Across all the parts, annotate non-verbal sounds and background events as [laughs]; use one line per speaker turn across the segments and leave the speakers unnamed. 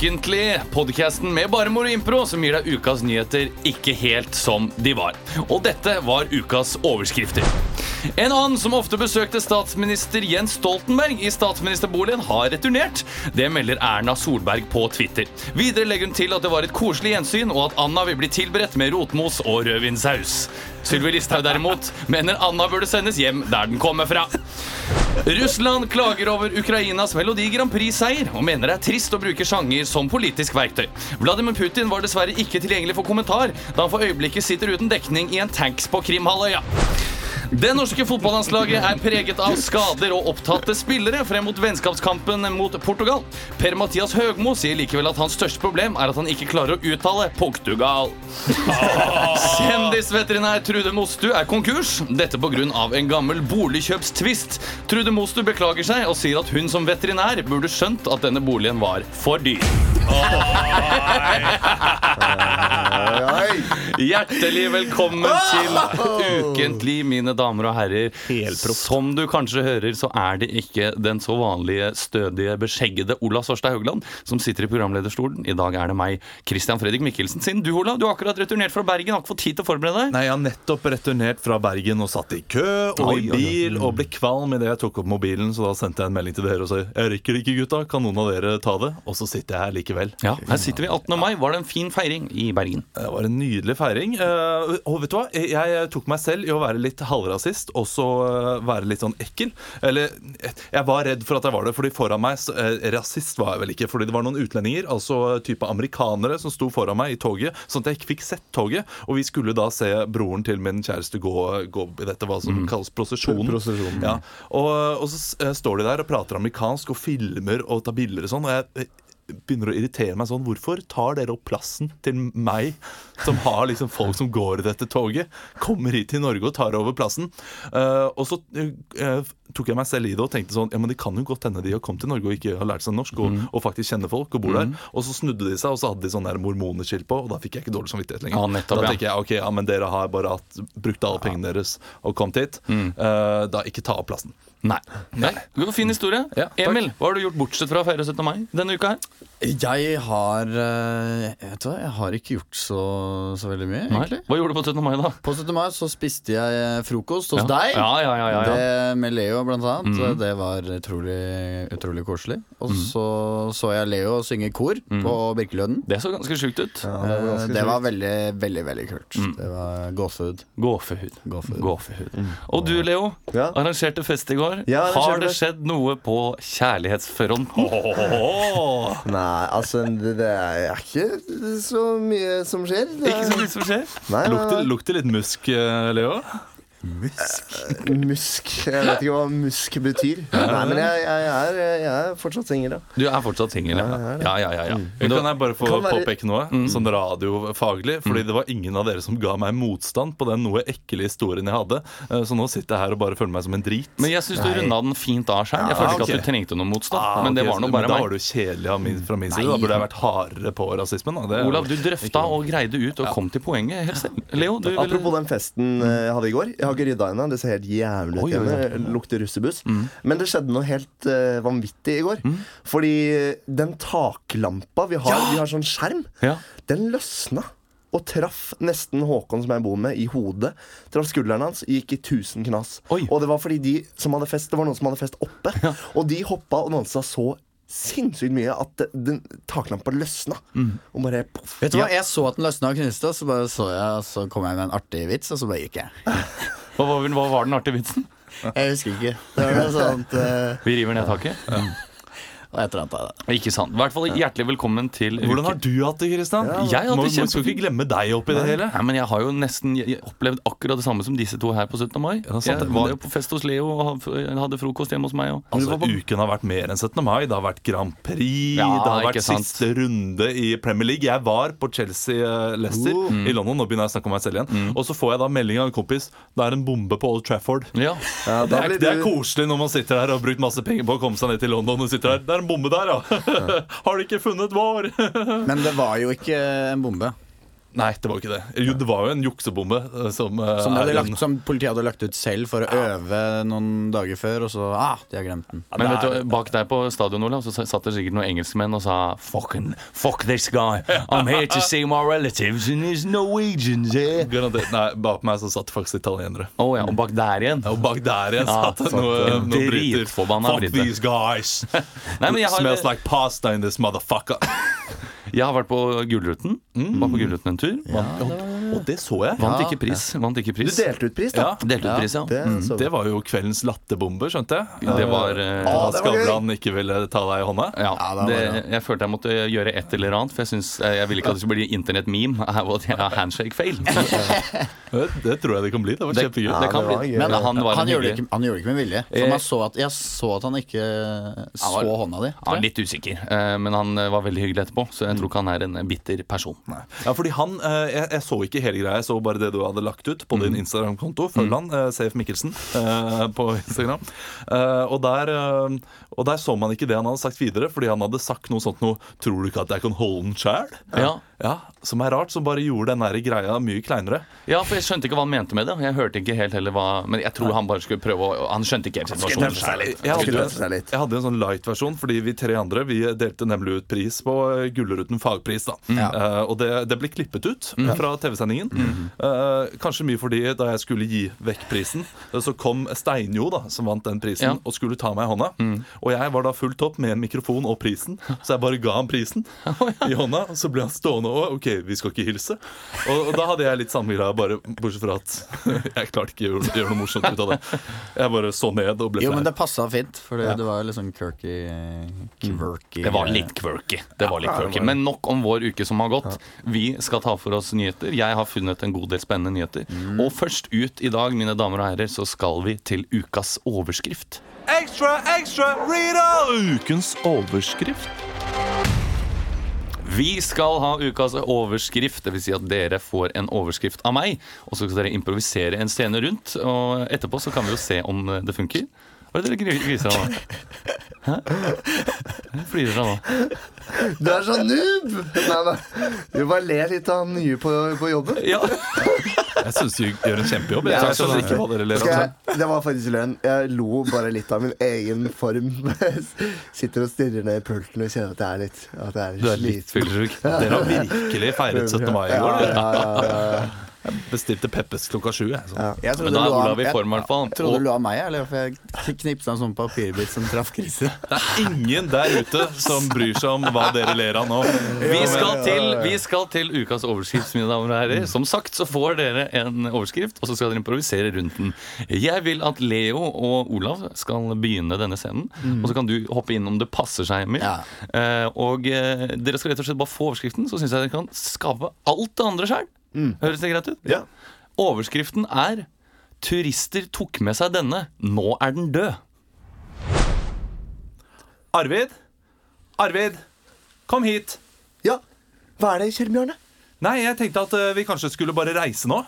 Ukentlig, podcasten med bare moro impro som gir deg ukas nyheter ikke helt som de var. Og dette var ukas overskrifter. En annen som ofte besøkte statsminister Jens Stoltenberg i statsministerboligen, har returnert. Det melder Erna Solberg på Twitter. Videre legger hun til at det var et koselig gjensyn, og at Anna vil bli tilberedt med rotmos og rødvinssaus. Sylvi Listhaug derimot mener Anna burde sendes hjem der den kommer fra. Russland klager over Ukrainas Melodi Grand Prix-seier og mener det er trist å bruke sjanger som politisk verktøy. Vladimir Putin var dessverre ikke tilgjengelig for kommentar, da han for øyeblikket sitter uten dekning i en tanks på Krimhalvøya. Det norske fotballandslaget er preget av skader og opptatte spillere frem mot vennskapskampen mot Portugal. Per-Mathias Høgmo sier likevel at hans største problem er at han ikke klarer å uttale Portugal. [laughs] Kjendisveterinær Trude Mostu er konkurs. Dette pga. en gammel boligkjøpstvist. Trude Mostu beklager seg og sier at hun som veterinær burde skjønt at denne boligen var for dyr. Hjertelig velkommen til Ukentlig, mine damer og herrer. Som du kanskje hører, så er det ikke den så vanlige, stødige, beskjeggede Ola Svarstad Haugland som sitter i programlederstolen. I dag er det meg, Christian Fredrik Mikkelsen. Siden du, Ola, du har akkurat returnert fra Bergen, har ikke fått tid til å forberede deg.
Nei, Jeg har nettopp returnert fra Bergen og satt i kø og
Oi,
i
oi, oi.
bil og ble kvalm idet jeg tok opp mobilen, så da sendte jeg en melding til dere og sa jeg rekker ikke, gutta. Kan noen av dere ta det? Og så sitter jeg her likevel.
Ja, Her sitter vi 18. mai. Var det en fin feiring i Bergen?
Det var en nydelig feiring. eh, Og vet du hva? Jeg- tok meg selv i å være litt halvrasist, og så eh, være litt sånn ekkel. Eller jeg var redd for at jeg var det, fordi foran meg så, eh, Rasist var jeg vel ikke, fordi det var noen utlendinger, altså type amerikanere, som sto foran meg i toget, sånn at jeg ikke fikk sett toget. Og vi skulle da se broren til min kjæreste gå, gå i dette hva som kalles prosesjon.
Prosesjon.
Ja. Og, og så står de der og prater amerikansk og filmer og tar bilder og sånn. Og jeg begynner å irritere meg sånn. Hvorfor tar dere opp plassen til meg, som har liksom folk som går i dette toget? Kommer hit til Norge og tar over plassen. Uh, og så uh, tok jeg meg selv i det og tenkte sånn Ja, men det kan jo godt hende de har kommet til Norge og ikke har lært seg norsk, og, og faktisk kjenner folk og bor der. Og så snudde de seg, og så hadde de sånn der mormoneskilt på, og da fikk jeg ikke dårlig samvittighet lenger.
Ja, nettopp,
da tenker jeg ok, ja, men dere har bare hatt, brukt alle pengene deres og kommet hit.
Mm.
Uh, da ikke ta opp plassen.
Nei. Nei. Det var Fin historie.
Ja.
Emil, hva har du gjort bortsett fra å feire 17. mai denne uka her?
Jeg har jeg Vet hva, jeg har ikke gjort så, så veldig mye,
Nei.
egentlig.
Hva gjorde du på 17. mai, da?
På 17. mai så spiste jeg eh, frokost hos
Ja.
deg.
Ja, ja, ja, ja, ja.
Det med Leo, blant annet.
Mm.
Det var utrolig, utrolig koselig. Og så så jeg Leo synge kor
mm.
på Birkelønnen.
Det så ganske sjukt ut.
Eh, det var veldig, veldig veldig kult. Det var gåsehud.
Gåsehud.
Gåsehud.
Gåsehud. Og du, Leo,
Ja.
arrangerte fest i går.
Ja, det
Har det skjedd noe på kjærlighetsfronten?
Nei, altså det, det er ikke så mye som skjer. Det
Ikke så mye som skjer.
Nei,
Lukter, lukter litt musk, eh, Leo.
Nei. Musk. Jeg vet ikke hva musk betyr. Nei, men jeg, jeg, er, jeg er fortsatt singel, ja.
Du er fortsatt singel, ja. Ja, ja, ja, ja.
Men kan jeg bare få
være-
påpeke noe sånn radiofaglig? Fordi det var ingen av dere som ga meg motstand på den noe ekle historien jeg hadde. Eh, Så nå sitter jeg her og bare føler meg som en drit.
Men jeg syns du runda den fint av sjøl. Jeg følte ikke at du trengte noe motstand.
Ah,
men det var nå bare
meg. Da var du kjedelig av min, fra min side.
Nei.
Da burde jeg vært hardere på rasismen. Da. Det,
Olav, du drøfta og greide ut og kom til poenget helt selv. Leo, du ville
Apropos den festen eh, jeg hadde i går. Jeg har ikke rydda ennå. Det ser helt jævlig ut hjemme. Det Lukter russebuss. Men det skjedde noe helt uh, vanvittig i går. Fordi den taklampa vi har, vi har sånn skjerm,
Ja.
den løsna. Og traff nesten Håkon som jeg bor med, i hodet. Traff skulderen hans, gikk i tusen knas.
Oi.
Og det var fordi de som hadde fest, det var noen som hadde fest oppe. Og de hoppa og dansa så sinnssykt mye at den taklampa løsna. Og bare poff.
Vet du hva, Jeg så at den løsna og knuste, og så, bare så, jeg, og så kom jeg med en artig vits, og så bare gikk jeg. [laughs]
Hva var, hva var den artige vitsen?
Jeg husker ikke. Det var noe sånt uh...
Vi river ned taket?
Et eller annet.
Ikke sant. I hvert fall hjertelig velkommen til
Hvordan har du hatt det, Kristian?
Jeg har
må, skal ikke glemme deg oppi det hele.
Nei, men Jeg har jo nesten opplevd akkurat det samme som disse to her på 17. mai.
Ja, sant
jeg var jo på fest hos Leo og hadde frokost hjemme hos meg. Og.
Altså, Uken har vært mer enn 17. mai. Det har vært Grand Prix,
Ja,
det har vært
sant.
siste runde i Premier League. Jeg var på Chelsea-Leicester i London. Nå begynner jeg å snakke om meg selv igjen. Og så får jeg da melding av en kompis. Det er en bombe på Old Trafford.
Ja.
Ja,
Det er, det er koselig når man sitter her og har brukt masse penger på å komme seg ned til London. Og sitter her. Det er en bombe der, ja! [laughs] har de ikke funnet vår? [laughs]
Men det var jo ikke en bombe.
Nei, det var jo ikke det. Jo, det var jo en juksebombe eh, som, eh,
Som, hadde lagt,
en-
som politiet hadde lagt ut selv for å øve noen dager før, og så ah, de har glemt den.
Men vet du, bak der på stadion Olav, så satt det sikkert noen engelskmenn og sa Fucking, fuck this guy. I'm here to see my relatives and there's Norwegians here.
Garantert. Nei, bak meg så satt det faktisk italienere.
Å ja, og bak der igjen.
Ja, Og bak der igjen satt det noe, noen briter. Fuck
briter.
these guys. [laughs]
Nei, men jeg har,
Smells like pasta in this motherfucker. [laughs]
jeg har vært på Gullruten. Var på Gullruten en tur. Vant,
Og det så jeg.
vant ikke pris. Vant ikke
Du delte ut pris, da.
Ja,
Delte ut pris, ja.
Det, mm.
Det var jo kveldens latterbombe, skjønte jeg.
Det var eh,
var gøy.
Skavlan ikke ville ta deg i hånda.
ja,
det
det, jeg følte jeg måtte gjøre et eller annet, for jeg, synes, eh, jeg ville ikke at det skulle bli internett-meme [laughs] av at jeg har handshake-fail. [laughs]
Det, det tror jeg det kan bli. Det var kjempegøy.
Ja, det kan
det var
bli. Men han var
han, gjorde ikke, han gjorde det ikke med vilje. For
Eh,
man så at, jeg så at han ikke så
var-
hånda di.
Han er litt usikker, eh, men han eh, var veldig hyggelig etterpå. Så jeg tror ikke han er en bitter person.
Ja, fordi han, eh, jeg, jeg så ikke hele greia, jeg så bare det du hadde lagt ut på din Instagram-konto. Følg han, eh, Safe Mikkelsen, eh, på Instagram. Eh, og, der, eh, og der så man ikke det han hadde sagt videre, fordi han hadde sagt noe sånt noe Tror du ikke at jeg kan holde den sjæl?
Ja.
Ja, som er rart, som bare gjorde den der greia mye kleinere.
Ja, for jeg skjønte ikke hva han mente med det. Jeg hørte ikke helt heller hva Men jeg tror han bare skulle prøve å Han skjønte ikke helt situasjonen.
Jeg jeg hadde en sånn light-versjon, fordi vi tre andre Vi delte nemlig ut pris på eh, Gullruten fagpris. da Uh, Og det, det ble klippet ut fra TV-sendingen. Uh, kanskje mye fordi da jeg skulle gi vekk prisen, eh, så kom Steinjo, da som vant den prisen,
Ja.
og skulle ta meg i hånda. Og jeg var da fullt opp med en mikrofon og prisen, så jeg bare ga ham prisen [laughs] i hånda. Og så ble han stående og OK, vi skal ikke hilse. Og, og da hadde jeg litt samme greia, bare bortsett fra at [laughs] jeg klarte ikke å gjøre, gjøre noe morsomt ut av det. Jeg bare så ned og ble
Jo,
flau.
men det passa fint, for det, det var litt sånn quirky Quirky
Det var litt quirky. Det var litt quirky. Men nok om vår uke som har gått. Vi skal ta for oss nyheter. Jeg har funnet en god del spennende nyheter. Og først ut i dag, mine damer og herrer, så skal vi til ukas overskrift.
Ekstra, ekstra, Rita! Ukens overskrift.
Vi skal ha ukas overskrift, dvs. Si at dere får en overskrift av meg. Og så skal dere improvisere en scene rundt, og etterpå så kan vi jo se om det funker. Hva er det dere gri- griser av nå? Hæ? Flirer av nå?
Du er så noob! Nei, nei. Du bare ler litt av nye på, på jobben.
Ja.
Jeg syns du gjør en kjempejobb. Jeg,
Ja,
jeg skjønner ikke hva dere ler av.
jeg, det var faktisk løgn. Jeg lo bare litt av min egen form. [laughs] Sitter og stirrer ned i pulten og kjenner at jeg er litt, at jeg er
Du
litt
er litt fyllesyk.
Dere har virkelig feiret 17. mai i går.
ja,
ja,
ja, ja, ja.
Bestilte Peppes klokka sju. Jeg, sånn.
Jeg trodde
Men da er Olav i form, i hvert fall.
Jeg trodde
Og-
du lo av meg, eller for jeg knipsa en sånn papirbit som traff krise.
Det er ingen der ute som bryr seg om hva dere ler av nå.
Vi skal, til, vi skal til ukas overskrift, mine damer og herrer. Som sagt så får dere en overskrift, og så skal dere improvisere rundt den. Jeg vil at Leo og Olav skal begynne denne scenen. Og så kan du hoppe inn om det passer seg, Emil.
Ja.
Eh, og eh, dere skal rett og slett bare få overskriften, så syns jeg dere kan skape alt det andre sjøl. Høres det greit ut?
Ja.
Overskriften er 'Turister tok med seg denne. Nå er den død'.
Arvid? Arvid? Kom hit.
ja. Hva er det, Kjell Bjørne?
Nei, jeg tenkte at eh, vi kanskje skulle bare reise nå.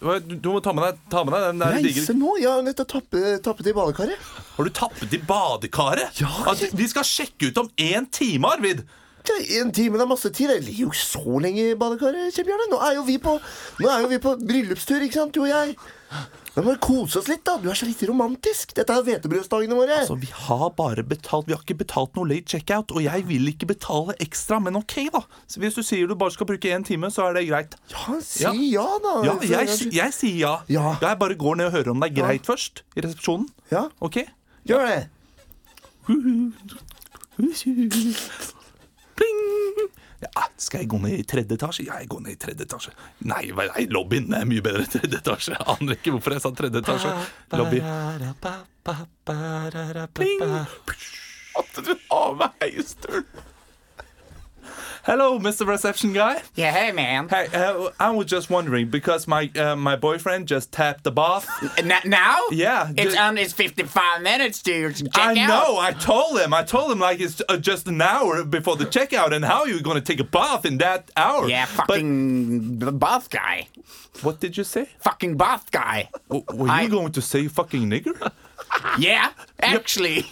Du, du må ta med deg, ta med deg den der
Reise
digre
nå? Jeg har nettopp tappet, tappe i badekaret.
Har du tappet i badekaret?
Ja,
At vi skal sjekke ut om én time, Arvid!
Ja, En time, det er masse tid. Jeg ligger jo ikke så lenge i badekaret. Kjell Bjarne. Nå er jo vi på, er jo vi på bryllupstur, ikke sant, du og jeg. Nå må vi kose oss litt, da. Du er så litt romantisk. Dette er hvetebrødsdagene våre.
Altså, vi har bare betalt Vi har ikke betalt noe late checkout, og jeg vil ikke betale ekstra, men ok, da. Så hvis du sier du bare skal bruke én time, så er det greit.
ja, si
Ja.
ja, da.
Ja, jeg, jeg sier ja.
Ja.
Jeg bare går ned og hører om det er greit først. I resepsjonen.
Ja,
Ok?
gjør det.
Pling! Ja, skal jeg gå ned i tredje etasje? Ja, jeg går ned i tredje etasje. Nei, nei lobbyen er mye bedre enn tredje etasje. Jeg aner ikke hvorfor jeg sa tredje etasje. Lobby. Pling! At du har med heisdøren. Hello, Mr. Reception Guy.
Yeah, hey man.
Hey, uh, I was just wondering because my uh, my boyfriend just tapped the bath.
N- now?
Yeah,
It's on. It's fifty-five minutes to check
I
out.
know. I told him. I told him like it's uh, just an hour before the checkout, and how are you going to take a bath in that hour?
Yeah, fucking b- bath guy.
what did you say?
Fucking bath guy.
W- were you
I-
going to say fucking nigger?
Yeah, actually.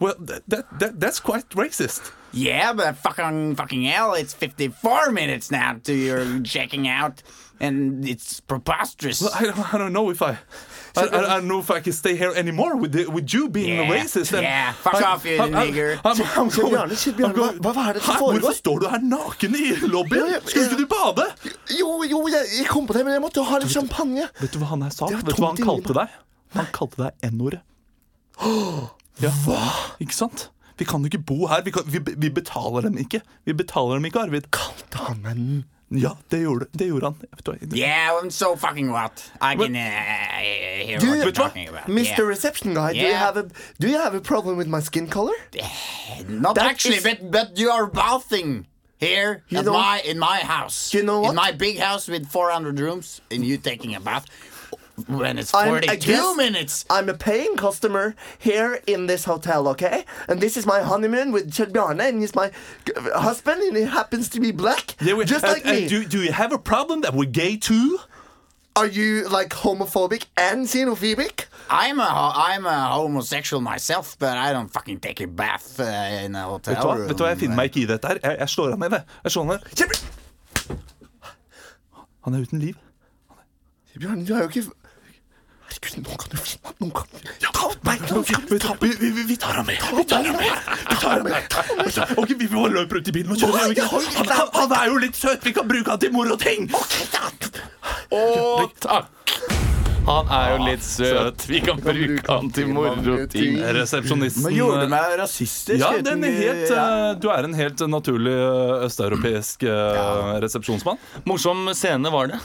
Well, that, that, that, that's quite racist.
Yeah, but fucking fucking hell, it's 54 minutes now to your checking out, and it's preposterous.
Well, I, don't, I don't know if I. I, I, I don't know if I can stay here anymore with, the, with you being
Yeah,
a racist. and
yeah, fuck
I-
off, you
I,
nigger.
I'm- I'm
I'm
going-
Kjell Bjarne,
I'm going-
hva- hva er det som foregår?
Hvorfor står du her naken i lobbyen?
Ja, ja,
Skulle ikke du bade?
Jo, jo, jeg, jeg kom på det, men jeg måtte jo ha litt champagne.
Vet du hva han her sa? Vet du hva han kalte deg? Han kalte deg N-ordet. Ja. Ikke sant? Vi kan jo ikke bo her. Vi, kan, vi, vi betaler dem ikke. Vi betaler dem ikke, Arvid.
Kalte han meg en
Ja, det gjorde, det gjorde han. Vet du hva?
Yeah, I'm so fucking what? I can uh, hear
Do
what you're talking about.
Mr. Reception Guy, do you
Yeah.
have a do you have a problem with my skin color?
Yeah. Not
That
actually,
is-
but but you are bathing here
You
at
know-
my in my house.
You know what?
In my big house with 400 rooms, and you taking a bath when it's 42
I'm,
minutes.
I'm a paying customer here in this hotel, okay? And this is my honeymoon with Bjarne, and he's my husband, and he happens to be black,
Yeah, we-
just
uh,
like
uh,
me.
do, do you have a problem that we're gay too?
Are you like homophobic and xenophobic?
I'm a I'm a homosexual myself, but I don't fucking take a bath uh, in a hotel
Vet du hva?
room.
Vet du hva? Jeg finner meg ikke i dette her. Jeg, jeg slår han ned. jeg. Jeg slår han ned. Han er uten liv.
Bjarne, du er jo ikke Herregud, nå kan du finne Nå kan du Ta meg!
Vi, tar ham med. Vi tar ham med. Vi tar ham med. Ok, Vi må løpe rundt i bilen og det? Han, han, er jo litt søt. Vi kan bruke han til moroting.
Å, takk! Han er jo litt søt. Vi kan bruke han til moroting.
Resepsjonisten
Men gjorde du meg rasistisk?
Ja, den er helt, eh, du er en helt naturlig eh, østeuropeisk eh, resepsjonsmann.
Morsom scene var det.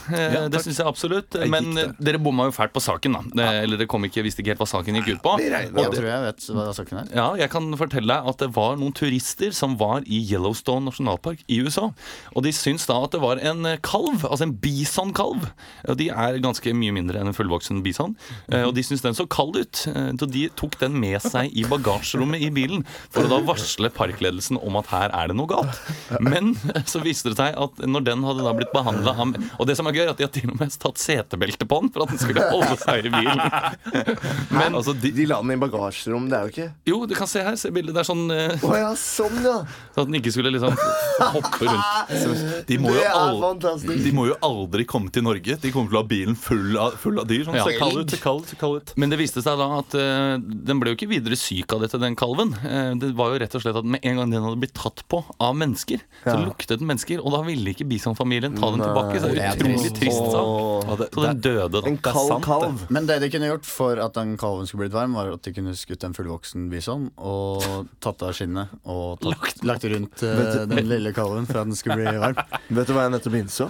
Det syns jeg absolutt. Men dere bomma jo fælt på saken, da. Det, eller dere kom ikke, visste ikke helt hva saken gikk ut på.
Jeg tror jeg vet hva saken er.
Ja, jeg kan fortelle deg at det var noen turister som var i Yellowstone nasjonalpark i USA. Og de syns da at det var en kalv, altså en bisonkalv. Og de er ganske mye mindre enn en fullvoksen bison. Eh, Og de syntes den så kald ut. Eh, Så de tok den med seg i bagasjerommet i bilen for å da varsle parkledelsen om at her er det noe galt. Men [laughs] så viste det seg at når den hadde da blitt behandla Og det som er gøy, er at de har til og med tatt setebelte på den for at den skulle holde seg i bilen. [laughs] Men
Altså, de,
De la den i bagasjerom, det er jo ikke
jo, du kan se her, se bildet. Det er sånn uh,
oh, ja, sånn, ja.
så at den ikke skulle liksom hoppe rundt.
de, må jo al
fantastisk.
de må jo aldri komme til Norge. De kommer til å ha bilen full av, full av dyr. Sånn,
Ja.
Se kald ut, se kald ut, se kald ut.
Men det viste seg da at uh, den ble jo ikke videre syk av dette, den kalven. Uh, det var jo rett og slett at med en gang den hadde blitt tatt på av mennesker, så luktet den mennesker, og da ville ikke bisonfamilien ta den tilbake. Så det er utrolig
trist.
sak. Så den døde, da.
En
det.
kalv.
Men det de kunne gjort for at den kalven skulle blitt varm, var at de kunne skutt en fullvoksen bison og tatt av skinnet og tatt, lagt rundt uh, den lille kalven for at den skulle bli varm.
Vet du hva jeg nettopp innså?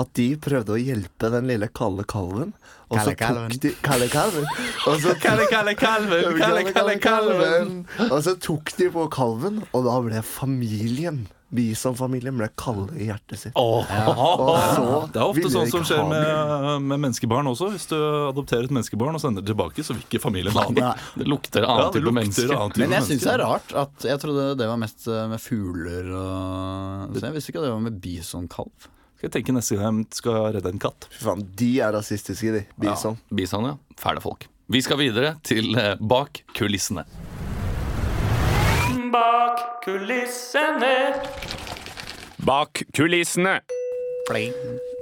At de prøvde å hjelpe den lille kalde kalven. Og så tok de Kalle kalven. Og så [laughs]
Kalle, kalle, kalven, kalle, kalle, kalven.
Og så tok de på kalven, og da ble familien Bison-familien ble kalde i hjertet sitt. Og så [laughs]
Det er ofte sånn som skjer med, med menneskebarn også. Hvis du adopterer et menneskebarn og sender det tilbake, så vil ikke familien ha det.
Det lukter
Ja,
annen
ja,
type
lukter
menneske.
annen type
Men jeg syns det er rart at Jeg trodde det var mest eh, med fugler og Så jeg visste ikke at det var med bisonkalv.
Skal jeg tenke neste gang jeg skal redde en katt.
Fy faen, de er rasistiske, de. Bison.
Bison, ja. Fæle folk. Vi skal videre til eh, bak kulissene. Bak kulissene.
Bak kulissene.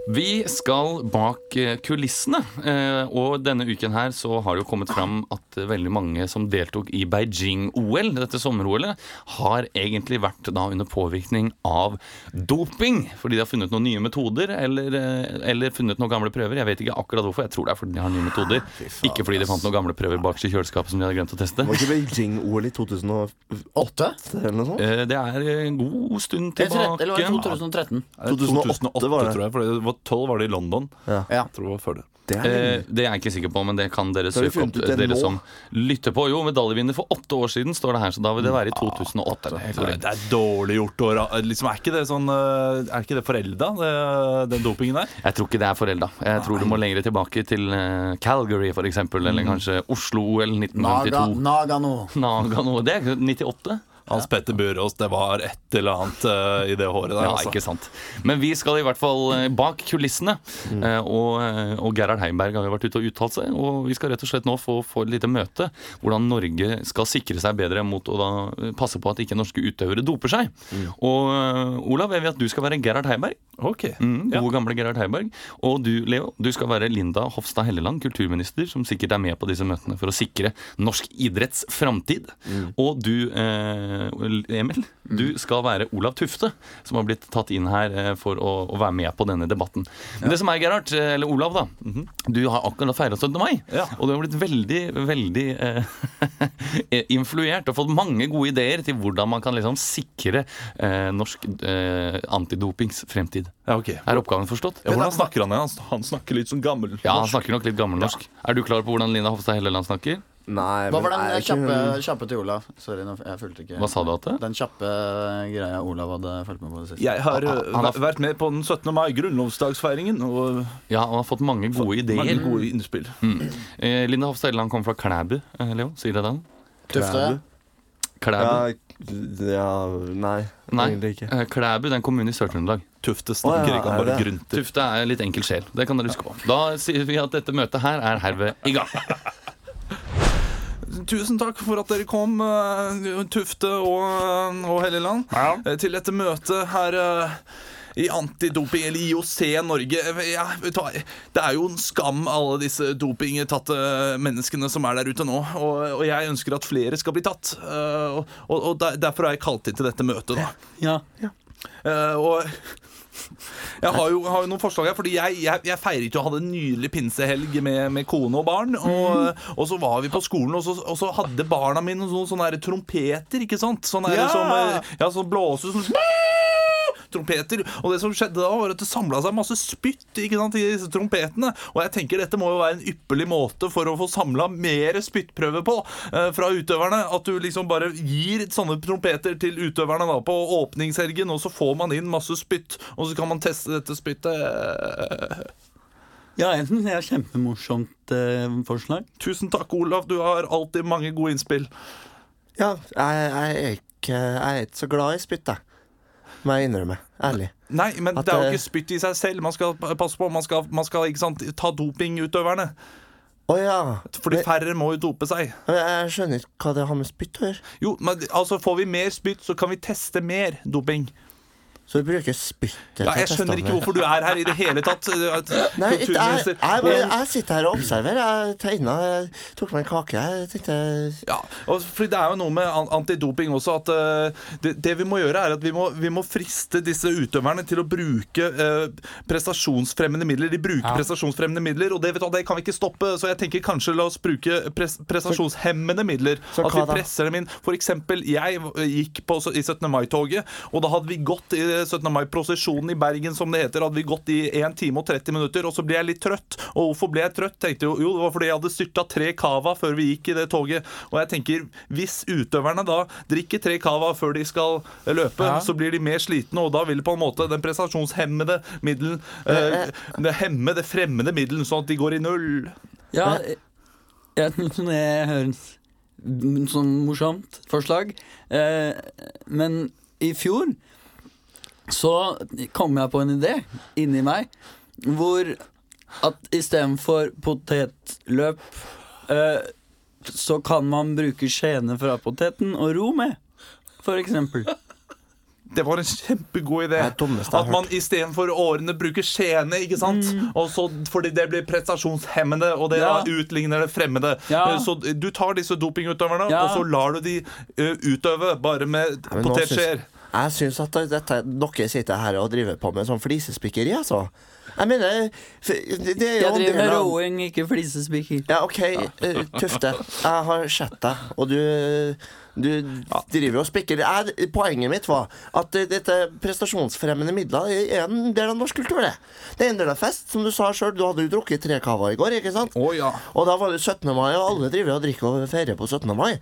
Vi skal bak eh, kulissene, eh, og denne uken her så har det jo kommet fram at eh, veldig mange som deltok i Beijing-OL, dette sommer-OL-et, har egentlig vært da under påvirkning av doping. Fordi de har funnet noen nye metoder, eller, eller funnet noen gamle prøver. Jeg vet ikke akkurat hvorfor, jeg tror det er fordi de har nye metoder. Ikke fordi de fant noen gamle prøver bak i kjøleskapet som de hadde glemt å teste.
Var ikke Beijing-OL i 2008 eller noe sånt?
Eh, Det er en god stund tilbake.
Eller var det
tilbake.
2013?
Nei,
2008 var det.
tror jeg. For det var 12 var det i London.
Ja.
Jeg tror det var før det.
Det er
Eh, det er jeg ikke sikker på, men det kan dere
Så har vi
søke opp. Dere som lytter på. Jo, medaljevinner for åtte år siden, står det her. Så da vil det være i 2008.
Det er, det er dårlig gjort. å Liksom, er ikke det sånn eh, Er ikke det forelda, den dopingen der?
Jeg tror ikke det er forelda. Jeg tror du må lenger tilbake til Calgary, Calgary, f.eks., eller kanskje Oslo-OL
Naga,
1952.
Nagano. [laughs]
Nagano. Det er 98.
Hans Petter Burås, det var et eller annet uh, i det håret der.
Ja,
altså.
ikke sant. Men vi skal i hvert fall eh, bak kulissene.
Mm.
Uh, Og, og Gerhard Heimberg har jo vært ute og uttalt seg. Og vi skal rett og slett nå få, få et lite møte hvordan Norge skal sikre seg bedre mot å da passe på at ikke norske utøvere doper seg.
Mm.
Og uh, Olav, jeg vet at du skal være Gerhard Heimberg.
Ok.
Mm,
Ja.
gamle Gerhard Heiberg. Og du, Leo, du skal være Linda Hofstad Helleland, kulturminister, som sikkert er med på disse møtene for å sikre norsk idretts framtid. Og du, eh, Emil, du skal være Olav Tufte, som har blitt tatt inn her eh, for å, å være med på denne debatten. Men det som er, Gerhard, eh, eller Olav, da. Du har akkurat feira 17. mai,
Ja.
og du har blitt veldig, veldig eh, [laughs] influert og fått mange gode ideer til hvordan man kan liksom sikre eh, norsk eh, antidopings fremtid.
Ja, okay.
Er oppgaven forstått?
Ja, hvordan snakker han? Han- snakker litt sånn gammel.
Ja, han snakker nok litt gammelnorsk. Er du klar på hvordan Lina Hofstad Helleland snakker?
Nei,
Hva var den
er ikke
kjappe, kjappe til Olav? Sorry, jeg fulgte ikke.
Hva sa du, at det?
Den kjappe greia Olav hadde fulgt med på det siste.
Jeg har
Han har-
vært med på den 17. mai, grunnlovsdagsfeiringen, og
Ja, han har fått mange gode
mange
ideer.
gode innspill.
Eh, Linda Hofstad Elleland kommer fra Klæbu, eh, Leo. Sier det den?
Tufte.
Klæbu?
Ja, ja, nei,
Nei.
egentlig ikke.
Eh, Klæbu er en kommune i Sør-Trøndelag.
Tufte snakker ikke, han bare grunter.
Tufte er litt enkel sjel. Det kan dere huske på. Da sier vi at dette møtet her er herved i gang. [laughs]
Tusen takk for at dere kom, eh, Tufte og, og Helleland, ja. til dette møtet her eh, i antidoping, eller IOC Norge. Ja, det er jo en skam, alle disse dopingtatte menneskene som er der ute nå. Og, og jeg ønsker at flere skal bli tatt. eh, og, og, og derfor er jeg kalt inn til dette møtet, da.
Ja.
Ja. og jeg har jo, har jo noen forslag her, fordi jeg, jeg, jeg feiret jo og hadde en nydelig pinsehelg med, med kone og barn. Og, og så var vi på skolen, og så, og så hadde barna mine sånne, sånne der trompeter, ikke sant? Sånne
Ja!
som, ja, sånn blåse sånn trompeter. Og det som skjedde da, var at det samla seg masse spytt ikke sant, i disse trompetene. Og jeg tenker dette må jo være en ypperlig måte for å få samla mer spyttprøver på eh, fra utøverne. At du liksom bare gir sånne trompeter til utøverne da på åpningshelgen, og så får man inn masse spytt, og så kan man teste dette spyttet.
ja, jeg syns det er et kjempemorsomt eh, forslag.
Tusen takk, Olav. Du har alltid mange gode innspill.
Ja, jeg, jeg, er ikke, jeg er ikke så glad i spytt, jeg. Må jeg innrømme. Ærlig.
Nei, men
At
det er jo ikke spytt i seg selv. Man skal passe på. Man skal, man skal ikke sant, ta dopingutøverne.
Å ja.
Fordi færre må jo dope seg.
Jeg skjønner ikke hva det har med spytt å gjøre.
Jo, men altså Får vi mer spytt, så kan vi teste mer doping.
Så du bruker spyttet
Ja, jeg skjønner ikke hvorfor du er her i det hele tatt. [laughs]
Nei, jeg, jeg, jeg, sitter her og observerer. Jeg tegna, jeg tok meg en kake. Jeg tenkte
Ja, og fordi Det er jo noe med antidoping også at eh, det, det vi må gjøre, er at vi må, vi må friste disse utøverne til å bruke eh, prestasjonsfremmende midler. De bruker prestasjonsfremmende midler, og det, du, det kan vi ikke stoppe. Så jeg tenker kanskje la oss bruke pres, prestasjonshemmende midler.
Så
At vi presser dem inn. For eksempel, jeg gikk på, i 17. mai-toget, og da hadde vi gått i 17. mai-prosesjonen i Bergen, som det heter, hadde vi gått i 1 time og 30 minutter, og så ble jeg litt trøtt. Og hvorfor ble jeg trøtt? Tenkte jo, jo, det var fordi jeg hadde styrta tre cava før vi gikk i det toget. Og jeg tenker, hvis utøverne da drikker tre cava før de skal løpe, så blir de mer slitne, og da vil på en måte den prestasjonshemmede middelen eh, det hemme det fremmede middelen, sånn at de går i null.
Ja, [laughs] jeg, jeg syns det høres sånn morsomt forslag. Eh, men i fjor så kom jeg på en idé inni meg hvor at istedenfor potetløp eh, så kan man bruke skjeene fra poteten og ro med, for eksempel.
Det var en kjempegod idé. At man istedenfor årene bruker skjene, ikke sant? Og så, fordi det blir prestasjonshemmende, og det
Mm. Ja.
da utligner det fremmede.
Ja.
Så du tar disse dopingutøverne,
Ja.
og så lar du de ø, utøve bare med potetskjeer.
Jeg syns at dette, dere sitter her og driver på med sånn flisespikkeri, altså. Jeg mener Det, er jo
Jeg driver med roing, ikke flisespikker.
Ja, OK, ja. Tufte. Jeg har sett deg, og du du driver og spikker. Poenget mitt var at eh, dette prestasjonsfremmende midler er en del av norsk kultur. Det Det er en del av fest, som du sa sjøl. Du hadde jo drukket tre cava i går, ikke sant?
Å ja.
Og da var det 17. mai, og alle driver og drikker og feirer på 17. mai.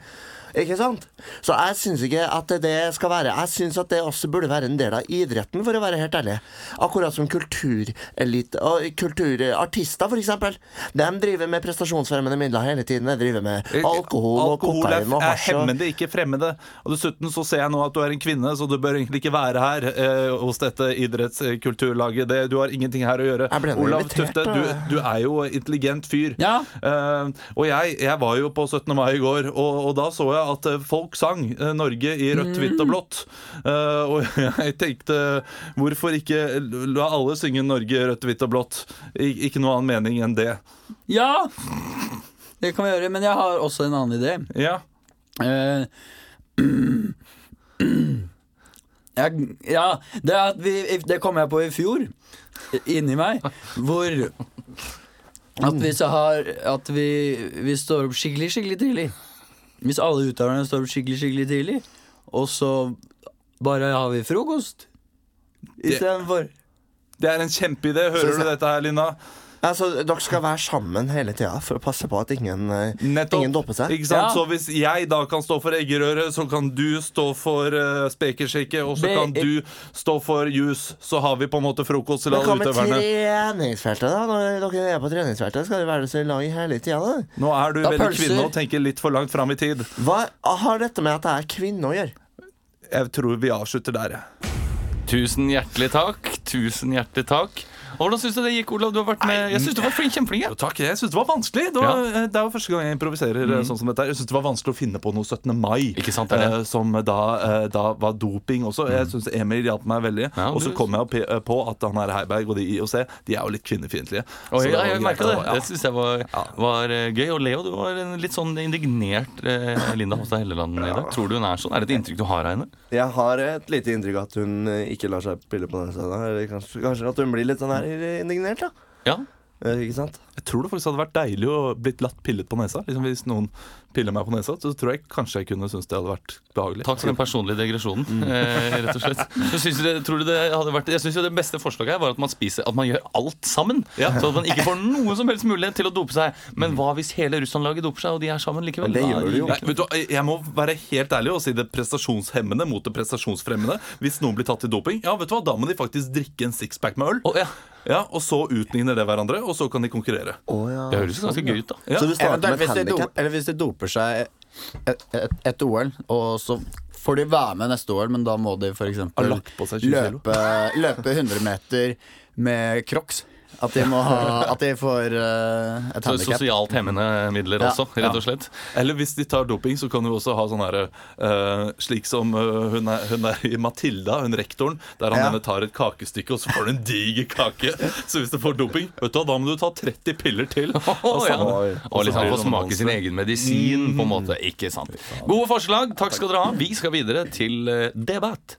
Ikke sant? Så jeg syns ikke at det skal være Jeg syns at det også burde være en del av idretten, for å være helt ærlig. Akkurat som kulturelite og kulturartister, for eksempel. De driver med prestasjonsfremmende midler hele tiden. De driver med alkohol, og
Alkohol og
kokain og hasj. Alkohol er
hemmende, ikke ikke fremmede. Og dessuten så ser jeg nå at du er en kvinne, så du bør egentlig ikke være her eh, hos dette idrettskulturlaget. Det, du har ingenting her å gjøre. Olav
invitert,
Tufte, du, du er jo intelligent fyr.
Ja.
Eh, og jeg, jeg var jo på 17. mai i går, og, og da så jeg at eh, folk sang eh, Norge i rødt, hvitt og blått. Eh, og [laughs] jeg tenkte hvorfor ikke la alle synge Norge rødt, hvitt og blått? Ik ikke noe annen mening enn det.
Ja! Det kan vi gjøre, men jeg har også en annen idé.
Ja. [clears throat]
Jeg, ja, det, at vi, det kom jeg på i fjor, inni meg, hvor at vi, så har, at vi, vi står opp skikkelig, skikkelig tidlig. Hvis alle utøverne står opp skikkelig, skikkelig tidlig, og så bare har vi frokost istedenfor.
Det er en kjempeidé. Hører du dette her, Linda?
Altså, dere skal være sammen hele tida for å passe på at ingen, eh,
Nettopp.
ingen dopper seg.
Ikke sant?
Ja.
Så hvis jeg da kan stå for eggerøre, så kan du stå for uh, spekersjekke, og så
Be-
kan du stå for juice. Så har vi på en måte frokost til
Men hva med treningsfeltet, da? Når dere er på treningsfeltet, skal dere være så lang hele tida, da?
Nå er du
Da
veldig
pølser.
kvinne og tenker litt for langt fram i tid.
Hva har dette med at jeg er kvinne å gjøre?
Jeg tror vi avslutter der, jeg.
Tusen hjertelig takk. Tusen hjertelig takk. Hvordan syns du det gikk, Olav? Du har vært med Jeg synes du var flink, kjempeflink. Ja.
takk. Jeg syns det var vanskelig. Det, var, ja. det er jo første gang jeg improviserer mm. sånn som dette. Jeg syns det var vanskelig å finne på noe 17. mai
Ikke sant, det er det.
eh, som da, eh, da var doping også. Jeg syns Emil hjalp meg veldig.
Ja,
og så kom jeg opp eh, på at han her Heiberg og de i IOC De er jo litt kvinnefiendtlige. Ja,
jeg, jeg merka det.
ja.
Det syns jeg var, var eh, gøy. Og Leo, du var en litt sånn indignert eh, Linda Hofstad Helleland i dag. Tror du hun er sånn? Er det et inntrykk du har av henne?
Jeg har et lite inntrykk at hun eh, ikke lar seg pille på den scenen. Eller kanskje, kanskje at hun blir litt sånn her indignert, da.
Ja.
Eh, Ikke sant?
Jeg tror det faktisk hadde vært deilig å blitt latt pillet på nesa. Liksom Hvis noen piller meg på nesa, så tror jeg kanskje jeg kunne synes det hadde vært behagelig.
Takk for den personlige digresjonen. [laughs] Eh, rett og slett så synes du det, tror du det hadde vært Jeg synes jo det beste forslaget her var at man spiser At man gjør alt sammen.
Ja.
Så at man ikke får noen som helst mulighet til å dope seg. Men hva hvis hele Russland-laget doper seg, og de er sammen likevel?
Men det gjør de jo.
Nei, vet du, jeg må være helt ærlig og si det prestasjonshemmende mot det prestasjonsfremmende. Hvis noen blir tatt i doping, ja, vet du hva, da må de faktisk drikke en sixpack med øl.
Oh, ja.
Ja, Og så utligner det hverandre, og så kan de konkurrere.
Å, ja.
Det høres ganske gøy ut, da.
Ja.
Så du starter med
hvis
et
do,
handikap?
eller hvis de doper seg et, et, et OL, og så får de være med neste OL, men da må de f.eks.
Har lagt på seg 20 kilo.
løpe, løpe 100 meter med crocs. At de, må ha, [laughs] at de får uh, et
Så
handikap.
sosialt hemmende midler
Ja.
også, rett og slett.
Eller hvis de tar doping, så kan du også ha sånn herre uh, Slik som uh, hun, er, hun er i Matilda, hun rektoren, der han
Ja.
ene tar et kakestykke, og så får du en diger kake. Så hvis du får doping, vet du da må du ta 30 piller til. [laughs]
Å, ja.
sånn-
Og liksom få smake sin egen medisin, på en måte. Ikke sant. Gode forslag. Takk skal dere ha. Vi skal videre til eh, debatt.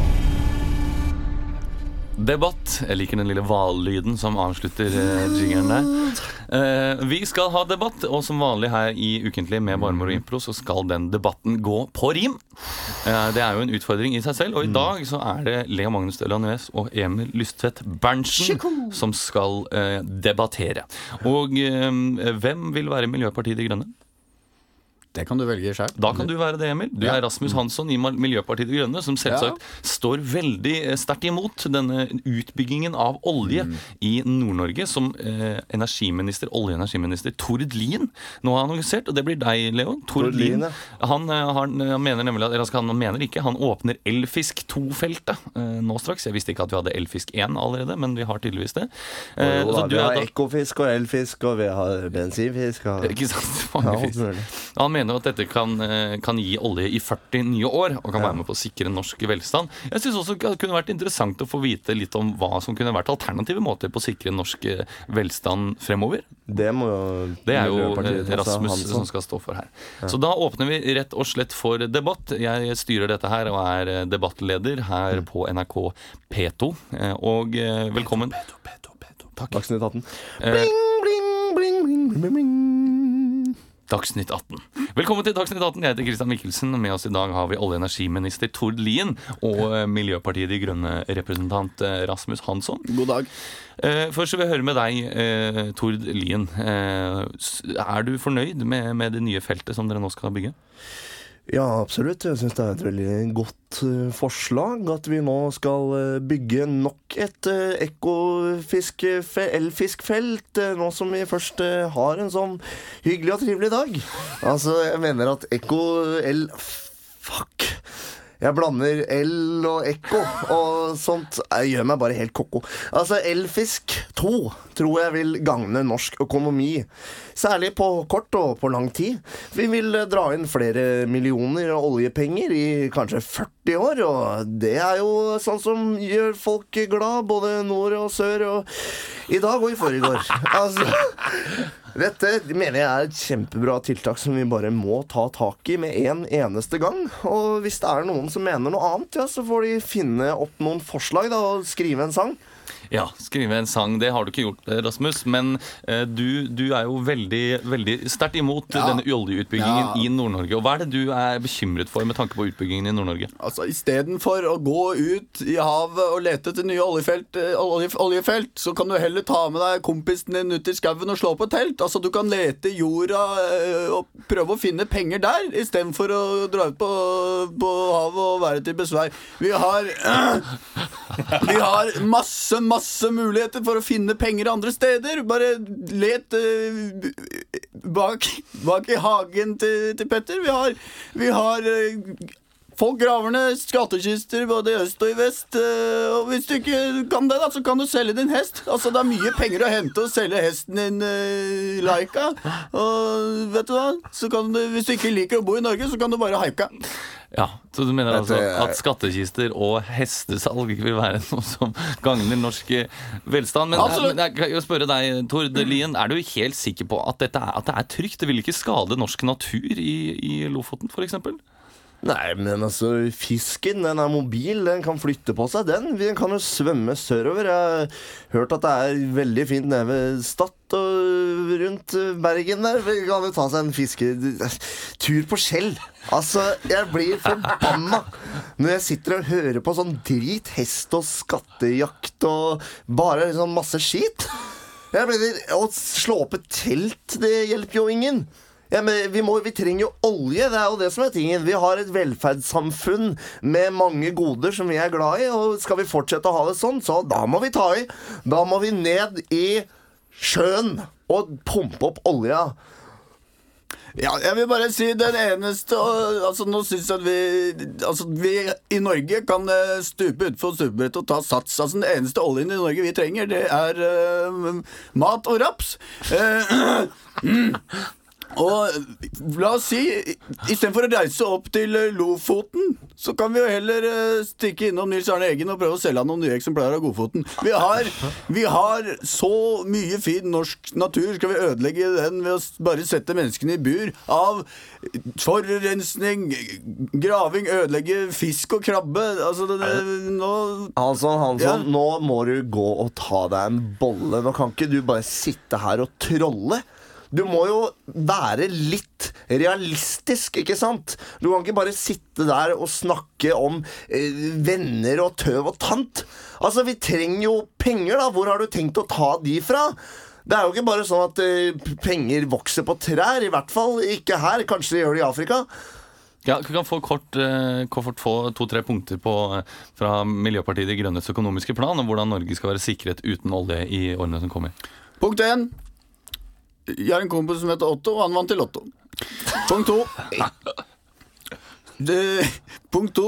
Debatt. Jeg liker den lille hvallyden som avslutter uh, jingeren der. Eh, vi skal ha debatt, og som vanlig her i Ukentlig med Barmor og Impro så skal den debatten gå på rim. Eh, det er jo en utfordring i seg selv, og i dag så er det Lea Magnus Delanuez og Emil Lystvedt Berntsen som skal eh, debattere. Og eh, hvem vil være Miljøpartiet De Grønne?
Det kan du velge sjøl.
Da kan du være det, Emil. Du er Rasmus Hansson i Miljøpartiet De Grønne, som selvsagt står veldig eh, sterkt imot denne utbyggingen av olje i Nord-Norge, som eh, energiminister, olje- og energiminister Tord Lien nå har annonsert. Og det blir deg, Leo. Tord,
Tord
Lien.
Han.
Han, eh, han mener nemlig at, eller altså, han mener ikke, han åpner Elfisk 2-feltet eh, nå straks. Jeg visste ikke at vi hadde Elfisk 1 allerede, men vi har tydeligvis det. Eh,
Jo,
så
da,
du
vi har
da-
ekofisk og elfisk, og vi har bensinfisk. Og...
ikke sant?
Ja, [laughs]
Mange
ja.
Han mener at dette kan, eh, kan gi olje i 40 nye år og kan være med på å sikre norsk velstand. Jeg synes også det kunne vært interessant å få vite litt om hva som kunne vært alternative måter på å sikre norsk eh, velstand fremover.
Det må jo
Det er jo eh, Rasmus som skal stå for her. Så da åpner vi rett og slett for debatt. Jeg styrer dette her og er debattleder her på NRK P2. Eh, Og velkommen. Takk.
Dagsnytt 18.
Eh,
Bling, bling, bling, bling, bling, bling.
Dagsnytt 18. Velkommen til Dagsnytt 18. Jeg heter Christian Mikkelsen. Med oss i dag har vi olje- og energiminister Tord Lien og eh, Miljøpartiet De Grønne-representant eh, Rasmus Hansson.
God dag.
Eh, Først vil jeg høre med deg, Tord Lien. Er du fornøyd med, med det nye feltet som dere nå skal bygge?
Ja, absolutt. Jeg syns det er et veldig godt eh, forslag at vi nå skal eh, bygge nok et ekofiskfelt, eh, nå som vi først har en sånn hyggelig og trivelig dag. Altså, jeg mener at ekko-el Fuck. Jeg blander el og ekko og sånt. Jeg gjør meg bare helt ko-ko. Altså, Elfisk 2 tror jeg vil gagne norsk økonomi. Særlig på kort og på lang tid. Vi vil eh, dra inn flere millioner oljepenger i kanskje 40 år, og det er jo sånn som gjør folk glad, både nord og sør, og i dag og i forrige år. [laughs] Altså dette mener jeg er et kjempebra tiltak som vi bare må ta tak i med en eneste gang. Og hvis det er noen som mener noe annet, ja, så får de finne opp noen forslag da, og skrive en sang.
Ja, skrive en sang. Det har du ikke gjort, Rasmus. Men eh, du, du er jo veldig, veldig sterkt imot
Ja.
denne oljeutbyggingen
Ja.
i Nord-Norge. Og hva er det du er bekymret for med tanke på utbyggingen i Nord-Norge?
Altså, Istedenfor å gå ut i havet og lete etter nye oljefelt, eh, olje, oljefelt, så kan du heller ta med deg kompisen din ut i skauen og slå på telt. Altså, Du kan lete i jorda eh, og prøve å finne penger der, istedenfor å dra ut på, på havet og være til besvær. Vi har [clears throat] Vi har masse, masse muligheter for å finne penger andre steder. Bare let uh, bak, bak i hagen til, til Petter. Vi har, vi har eh, Folk graver ned skattkister både i øst og i vest. eh, Og hvis du ikke kan det, da, så kan du selge din hest. Altså, Det er mye penger å hente å selge hesten din uh, Laika. Og vet du hva? Så kan du, hvis du ikke liker å bo i Norge, så kan du bare haika.
Ja, Så du mener altså at skattekister og hestesalg vil være [laughs] noe som gagner norsk eh, velstand? Men, men jeg kan jo spørre deg, Tord Lien, er du helt sikker på at, dette er, at det er trygt? Det vil ikke skade norsk natur i, i Lofoten, f.eks.?
Nei, men altså, fisken den er mobil, den kan flytte på seg, den. Den kan jo svømme sørover. Jeg har hørt at det er veldig fint nede ved Stad og rundt Bergen der. Vi kan jo ta seg en fisketur på skjell. Altså, jeg blir forbanna når jeg sitter og hører på sånn drit, hest og skattejakt og bare sånn masse skit. Jeg blir, Å slå opp et telt, det hjelper jo ingen. Ja, men vi, må, vi trenger jo olje, det er jo det som er tingen. Vi har et velferdssamfunn med mange goder som vi er glad i, og skal vi fortsette å ha det sånn, så da må vi ta i. Da må vi ned i sjøen og pumpe opp olja.
Ja, jeg vil bare si den eneste Altså, nå syns jeg at vi Altså, vi i Norge kan eh, stupe utfor stupebrettet og ta sats. Altså, den eneste oljen i Norge vi trenger, det er uh, mat og raps. Eh, [clears throat] Og la oss si, istedenfor å reise opp til eh, Lofoten, så kan vi jo heller eh, stikke innom Nils Arne Eggen og prøve å selge han noen nye eksemplarer av Godfoten. Vi har, vi har så mye fin norsk natur. Skal vi ødelegge den ved å bare sette menneskene i bur av forurensning, graving, ødelegge fisk og krabbe? Altså, det, det, nå
Hansson, Hansson,
Ja.
nå må du gå og ta deg en bolle. Nå kan ikke du bare sitte her og trolle. Du må jo være litt realistisk, ikke sant? Du kan ikke bare sitte der og snakke om eh, venner og tøv og tant. Altså, vi trenger jo penger, da. Hvor har du tenkt å ta de fra? Det er jo ikke bare sånn at eh, penger vokser på trær. I hvert fall ikke her. Kanskje de gjør det i Afrika.
Ja, vi kan få kort, eh, kort få to-tre punkter på, eh, fra Miljøpartiet De Grønnes økonomiske plan om hvordan Norge skal være sikret uten olje i årene som kommer.
Punkt 1. Jeg har en kompis som heter Otto, og han vant til Lotto. Punkt 2. Det, punkt 2.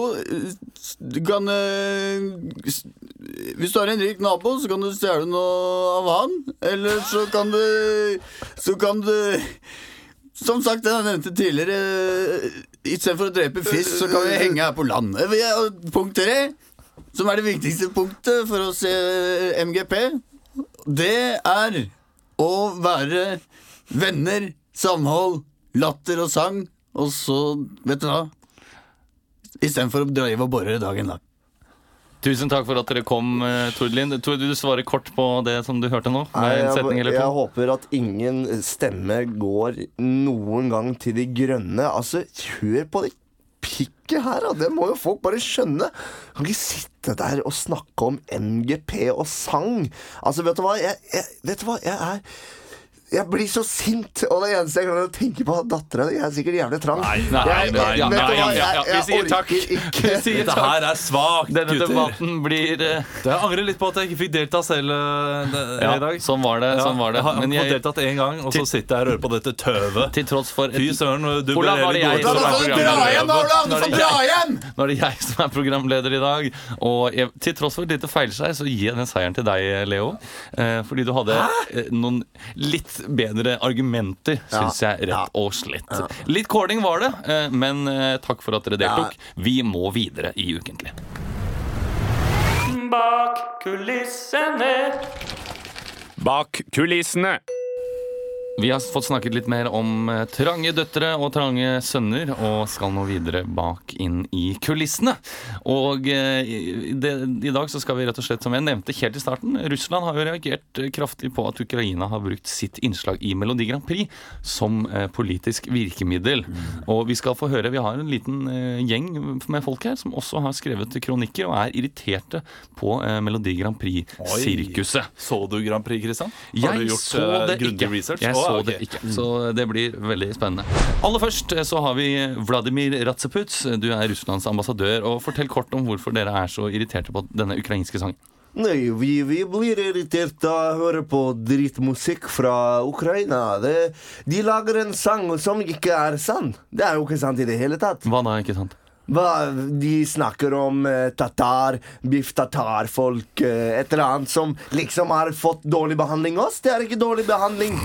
Du kan eh, Hvis du har en rik nabo, så kan du stjele noe av han. Eller så kan du Så kan du Som sagt, jeg nevnte tidligere Istedenfor å drepe fisk, så kan vi henge her på land. Eh, Punkt 3, som er det viktigste punktet for å se MGP, det er å være venner, samhold, latter og sang, og så, vet du hva Istedenfor å drive og bore dagen lang.
Tusen takk for at dere kom, Tord Lind. Tord, du svarer kort på det som du hørte nå?
Nei, jeg, jeg håper at ingen stemme går noen gang til de grønne. Altså, hør på det pikket her, da. Det må jo folk bare skjønne. Kan ikke sitte der og snakke om NGP og sang. Altså, vet du hva? Jeg, jeg, vet du hva? Jeg er Jeg blir så sint, og det eneste jeg klarer å tenke på, er dattera di. Jeg er sikkert jævlig trang.
Nei,
nei,
Jeg-
nei,
nei, nei,
nei,
nei,
ja, ja, vi sier takk.
ikke. [laughs]
Vi sier
Dette her er svakt,
Denne
gutter.
debatten blir eh,
Jeg angrer litt på at jeg ikke fikk delta selv uh,
Ja,
i dag.
sånn var det. Sånn var det.
Har
Men jeg har
deltatt én gang, og så sitter jeg og hører på dette tøvet.
til tross for
Fy søren, du ble veldig.
Olav!
Nå er det jeg- Nå er det jeg som er programleder i dag. Og jeg, til tross for et lite feilskjær, så gir jeg den seieren til deg, Leo. Eh, fordi du hadde eh, noen litt bedre argumenter, syns jeg, rett
Ja.
og slett. Litt kåling var det, eh, men eh, takk for at dere deltok. Vi må videre i Ukentlig. Bak kulissene.
Bak kulissene.
Vi har fått snakket litt mer om eh, trange døtre og trange sønner, og skal nå videre bak inn i kulissene. Og eh, det, i dag så skal vi rett og slett, som jeg nevnte helt i starten, Russland har jo reagert kraftig på at Ukraina har brukt sitt innslag i Melodi Grand Prix som eh, politisk virkemiddel. Og vi skal få høre, vi har en liten gjeng med folk her som også har skrevet kronikker og er irriterte på Melodi Grand Prix-sirkuset.
Så du Grand Prix, Kristian? Har du
Jeg
gjort eh,
det
grundig research?
Jeg så
okay.
det ikke. Så det blir veldig spennende. Aller først eh, så har vi Vladimir Ratseputs. Du er Russlands ambassadør. og Fortell kort om hvorfor dere er så irriterte på denne ukrainske sangen.
Nei, vi, vi blir irritert av å høre på drittmusikk fra Ukraina. Det, de lager en sang som ikke er sann. Det er jo ikke sant i det hele tatt.
Hva da, ikke sant?
Hva, de snakker om eh, tatar, biff tatar-folk, eh, et eller annet som liksom har fått dårlig behandling oss. Det er ikke dårlig behandling.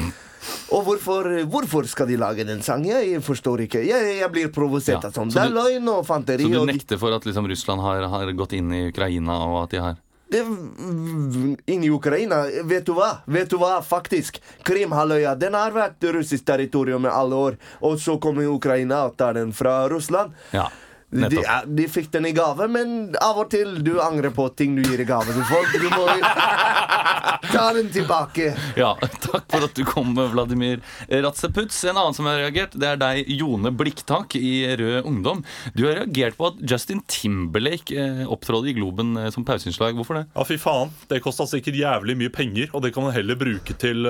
Og hvorfor, hvorfor skal de lage den sangen? Jeg forstår ikke. Jeg, jeg blir provosert
Ja,
av sånt.
så
Det er løgn og fanteri.
Så du
og
nekter for at liksom, Russland har, har gått inn i Ukraina, og at de har
det, Inni Ukraina, vet du hva? Vet du hva, faktisk? Krimhalvøya den har vært russisk territorium i alle år. Og så kommer Ukraina og tar den fra Russland.
Ja,
De, ja, de fikk den i gave, men av og til du angrer på ting du gir i gave til folk. Du må [laughs] ta den tilbake.
Ja, Takk for at du kom, Vladimir Ratseputz. En annen som har reagert, det er deg, Jone Blikktak i Rød Ungdom. Du har reagert på at Justin Timberlake eh, opptrådte i Globen eh, som pauseinnslag. Hvorfor det?
Ja, fy faen. Det kosta sikkert jævlig mye penger, og det kan man heller bruke til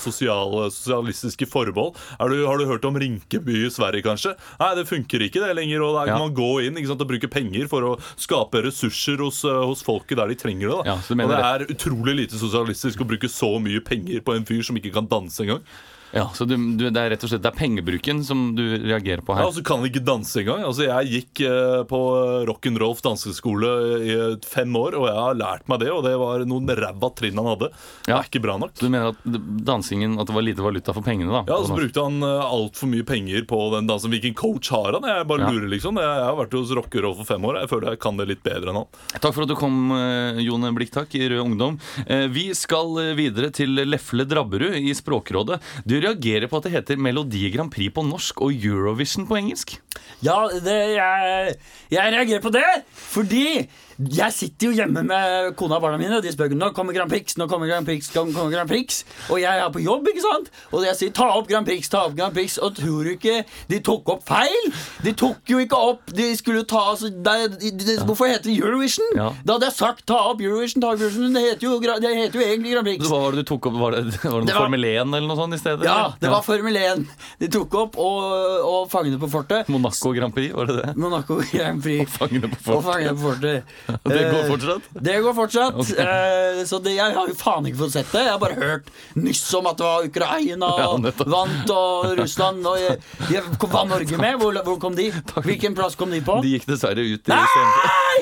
sosial, sosialistiske formål. Er du, har du hørt om Rinkeby i Sverige, kanskje? Nei, det funker ikke det lenger. Og der kan
Ja.
man gå inn ikke sant, og bruke penger for å skape ressurser hos, eh, hos folket der de trenger det.
Ja,
og det er utrolig lite sosialistisk å bruke så mye penger på en fyr som ikke kan danse engang.
Ja, Så du, du, det er rett og slett det er pengebruken som du reagerer på
Ja,
her?
og så kan han ikke danse engang. Altså, jeg gikk eh, på Rock'n'Rolf danseskole i eh, fem år, og jeg har lært meg det, og det var noen ræva trinn han hadde. Det
Ja.
er ikke bra nok.
Så du mener at dansingen At det var lite valuta for pengene? da
Ja, så brukte han eh, altfor mye penger på den dansen. Hvilken coach har han? Jeg bare
Ja.
lurer liksom Jeg, jeg har vært hos Rock'n'Roll for fem år. Jeg føler jeg kan det litt bedre enn han.
Takk for at du kom, eh, Jon Blikktak i Rød Ungdom. Eh, Vi skal eh, videre til Lefle Drabberud i Språkrådet. Du reagerer på at det heter Melodi Grand Prix på norsk og Eurovision på engelsk.
Ja, det, jeg, jeg reagerer på det fordi jeg sitter jo hjemme med kona og barna mine, og de spør nå kommer Grand Prix, nå kommer Grand Prix, nå kommer Grand Prix. Og jeg er på jobb, ikke sant? Og jeg sier ta opp Grand Prix, ta opp Grand Prix. Og tror du ikke de tok opp feil? De tok jo ikke opp De skulle ta altså, de, de, de, Hvorfor heter det Eurovision?
Ja.
Da hadde jeg sagt ta opp Eurovision, ta opp Eurovision. Det heter jo, det heter jo egentlig Grand Prix.
Hva var det du tok opp? Var det, [laughs] var det
Det var-
Formel 1 eller noe sånt i stedet?
Ja,
det
det var Formel 1 de tok opp, og, og Fangene på fortet.
Monaco Grand Prix, var det det?
Monaco Grand Prix.
Fangene [laughs] på
Og
fortet.
Fangene på fortet. [laughs]
Det går
Eh,
fortsatt?
Det går fortsatt.
Ok.
Eh, så det, jeg har jo faen ikke fått sett det. Jeg har bare hørt nyss om at det var Ukraina
Ja,
og
nettopp.
vant, og Russland og jeg, jeg, Hva Norge med? Hvor, hvor kom de? Hvilken plass kom de på?
De gikk dessverre ut i
Nei!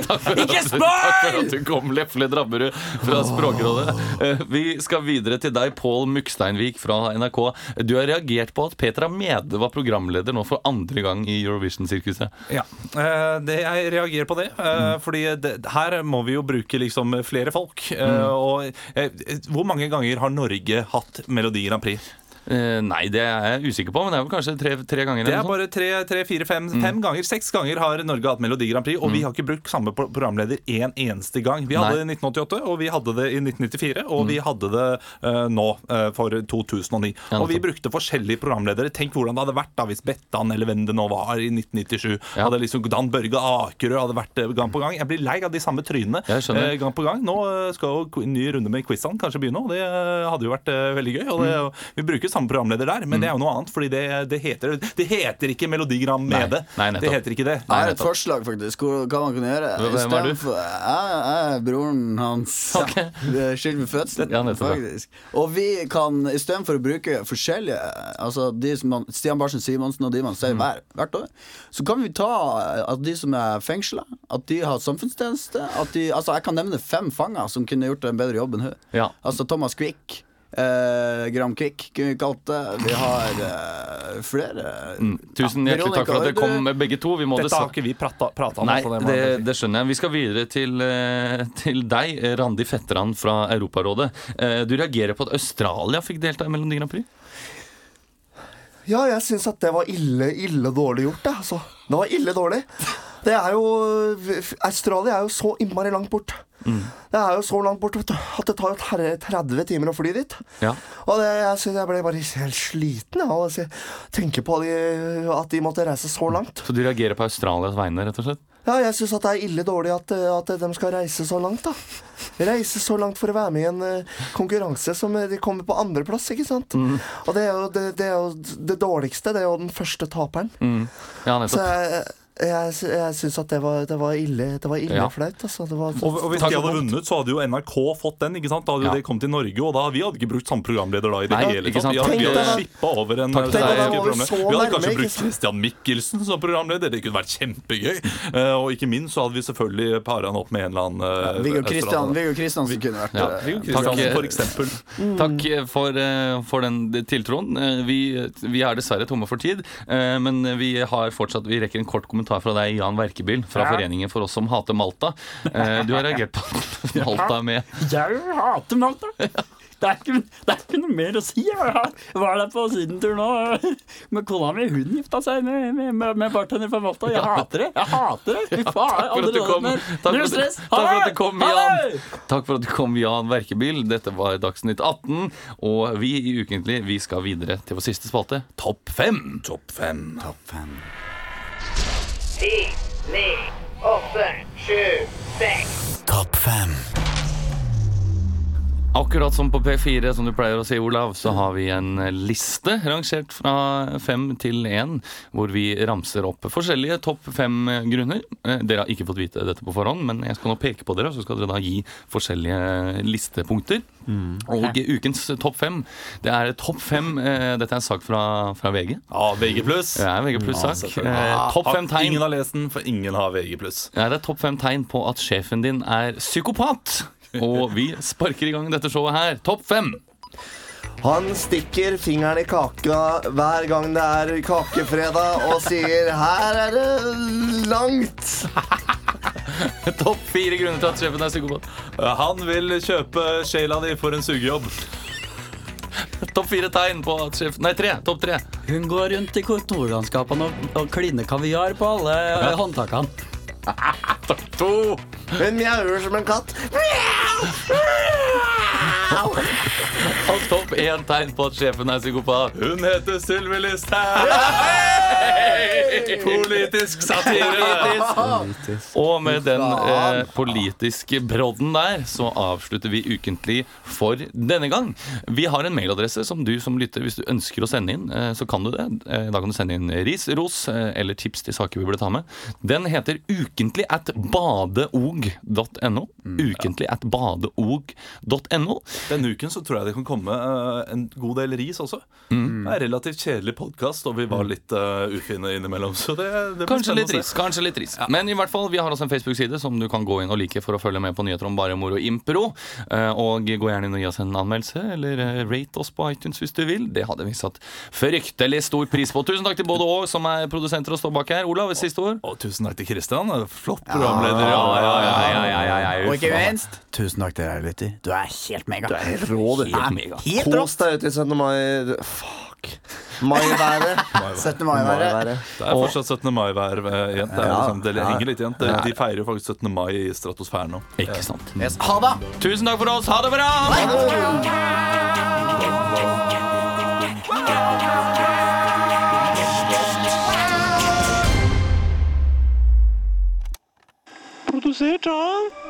[laughs]
Takk for,
Ikke spoil!
takk for at du kom, Lefle Drabberud fra Språkrådet. Eh, Vi skal videre til deg, Pål Muksteinvik fra NRK. Du har reagert på at Petra Mede var programleder nå for andre gang i Eurovision-sirkuset.
Ja, eh, det, Jeg reagerer på det. eh, Fordi det, her må vi jo bruke liksom flere folk. Mm. Og eh, Hvor mange ganger har Norge hatt Melodi Grand Prix?
Eh, nei, det er jeg usikker på, men det er vel kanskje tre, tre ganger.
Det er bare tre, tre fire, fem, fem ganger. Seks ganger har Norge hatt Melodi Grand Prix, og vi har ikke brukt samme programleder én eneste gang. Vi hadde
Nei.
det i 1988, og vi hadde det i 1994, og vi hadde det uh, nå uh, for 2009.
Ja,
og vi brukte forskjellige programledere. Tenk hvordan det hadde vært da hvis Bettan eller hvem det nå var i 1997,
Ja.
hadde liksom Dan Børge Akerø hadde vært gang på gang. Jeg blir lei av de samme trynene gang på gang. Nå skal jo en ny runde med quizene kanskje begynne, og det hadde jo vært veldig gøy. Og det, vi bruker samme samme programleder der, men det er jo noe annet. Fordi det, det, heter, det heter ikke Melodi Grand
Nei.
med det.
Nei,
det heter ikke det.
Jeg har et forslag, faktisk. Hva, man kunne gjøre.
Hvem er du?
Jeg, jeg er broren hans. [laughs] Okay. [laughs] Ja, Skyld med fødselen,
Ja,
faktisk. Og vi kan, istedenfor å bruke forskjellige Altså de som man, Stian Barsen Simonsen og de man
Mm.
ser hver, hvert år, så kan vi ta at de som er fengsla, at de har samfunnstjeneste. At de, altså Jeg kan nevne fem fanger som kunne gjort en bedre jobb enn hun.
Ja.
Altså Thomas Quick. Eh, Gram kunne vi kalt det. Vi har eh, flere.
Mm. Tusen
Ja,
hjertelig takk for at dere
kom
kom, begge to. Vi må
Dette har ikke vi prata, prata om.
Nei,
altså, det
det, det skjønner jeg. Vi skal videre til, eh, til deg, Randi Fetteran fra Europarådet. Eh, Du reagerer på at Australia fikk delta i Melodi Grand Prix?
Ja, jeg syns at det var ille, ille dårlig gjort, jeg. Altså. Det var ille dårlig. Det er jo Australia er jo så innmari langt bort. Det er jo så langt bort vet du, at det tar jo 30 timer å fly dit.
Ja.
Og det, jeg, jeg ble bare helt sliten av å tenke på de, at de måtte reise så langt.
Så du reagerer på Australias vegne, rett og slett?
Ja, jeg syns det er ille dårlig at, at de skal reise så langt, da. Reise så langt for å være med i en eh, konkurranse som de kommer på andreplass, ikke sant. Og det er, jo, det, det er jo det dårligste. Det er jo den første taperen.
Ja,
Så
nettopp.
jeg, jeg, jeg syns at det var, det var ille, det var ille
Ja.
flaut, altså. Det var,
Og, og hvis de hadde vunnet, så hadde jo NRK fått den. ikke sant? Da hadde
Ja.
det kommet til Norge, og da vi hadde ikke brukt samme programleder da. i det
Nei,
hele tatt. Vi hadde, vi hadde skippa over en
Takk deg.
Vi hadde kanskje brukt? Christian Mikkelsen som programleder. Det kunne vært kjempegøy. Uh, Og ikke minst så hadde vi selvfølgelig para han opp med en eller annen uh,
Viggo Kristiansen kunne vært
Ja,
eh,
Takk,
for eksempel.
Takk eh, for, uh, for den tiltroen. Uh, Vi, vi er dessverre tomme for tid, men vi har fortsatt Vi rekker en kort kommentar fra deg, Jan Verkebil, fra Foreningen for oss som hater Malta. Eh, Du har reagert på [laughs] Malta med
Jeg hater Malta. Det er, ikke, det er ikke noe mer å si. Jeg var der på sydentur nå med kona mi. Hun gifta seg med, med, med, med bartender fra Malta. Jeg hater det. Jeg hater det. Fy faen.
Takk for at du kom. Takk for takk for at du kom, Jan. Takk for at du kom, Jan Verkebil. Dette var Dagsnytt 18. Og vi i Ukentlig vi skal videre til vår siste spalte, Topp 5.
Topp fem.
Ti, ni, åtte, sju, seks.
Akkurat som på P4, som du pleier å si, Olav, så har vi en liste rangert fra fem til én, hvor vi ramser opp forskjellige topp fem grunner. Eh, Dere har ikke fått vite dette på forhånd, men jeg skal nå peke på dere, så skal dere da gi forskjellige listepunkter. Og ukens topp fem, det er topp fem eh, Dette er en sak fra, fra VG.
Ja, VG pluss.
Er VG pluss-sak. Eh, topp fem tegn
Ingen har lest den, for ingen har VG pluss.
Ja, det er topp fem tegn på at sjefen din er psykopat. Og vi sparker i gang dette showet her. Topp fem.
Han stikker fingeren i kaka hver gang det er kakefredag og sier 'her er det langt'. [laughs]
Topp fire grunner til at sjefen er psykopat.
Han vil kjøpe sjela di for en sugejobb.
Topp fire tegn på at sjefen Nei, tre. Topp tre.
Hun går rundt i kontorlandskapene og, og kliner kaviar på alle håndtakene. [laughs]
Topp To.
Hun mjauer som en katt.
Og topp én tegn på at sjefen er psykopat.
Hun heter Sylvi Listhaug! Politisk satire.
Og med den eh, politiske brodden der, så avslutter vi ukentlig for denne gang. Vi har en mailadresse som du som lytter, hvis du ønsker å sende inn, eh, så kan du det. Eh, da kan du sende inn ris, ros eh, eller tips til saker vi burde ta med. Den heter ukentlig at badeog.no. Ukentlig at badeog.no.
Denne uken så tror jeg det kan komme eh, en god del ris også. Det er en relativt kjedelig podkast, og vi var litt uh, ufine innimellom. Så det, det
Kanskje litt ris. kanskje litt ris Men i hvert fall, vi har også en Facebook-side som du kan gå inn og like for å følge med på nyheter om bare moro og impro. Uh, Og gå gjerne inn og gi oss en anmeldelse, eller eh, rate oss på iTunes hvis du vil. Det hadde vi satt fryktelig stor pris på. Tusen takk til både og som er produsenter og står bak her. Olav, et siste ord?
Og tusen takk til Kristian. Flott programleder.
Ja, Og ikke minst, tusen takk til deg, lytter. Du er helt mega.
Du er helt rå, du.
Helt mega.
Helt
Kos
rått.
deg ut i 17. mai. Fuck. Maiværet.
17. mai-været.
Det er fortsatt 17. mai-vær eh, igjen. Det, er liksom, det henger litt igjen. De, de feirer jo faktisk 17. mai i stratosfæren nå.
Ikke sant.
Yes. Ha det!
Tusen takk for oss. Ha det bra!
Produsert av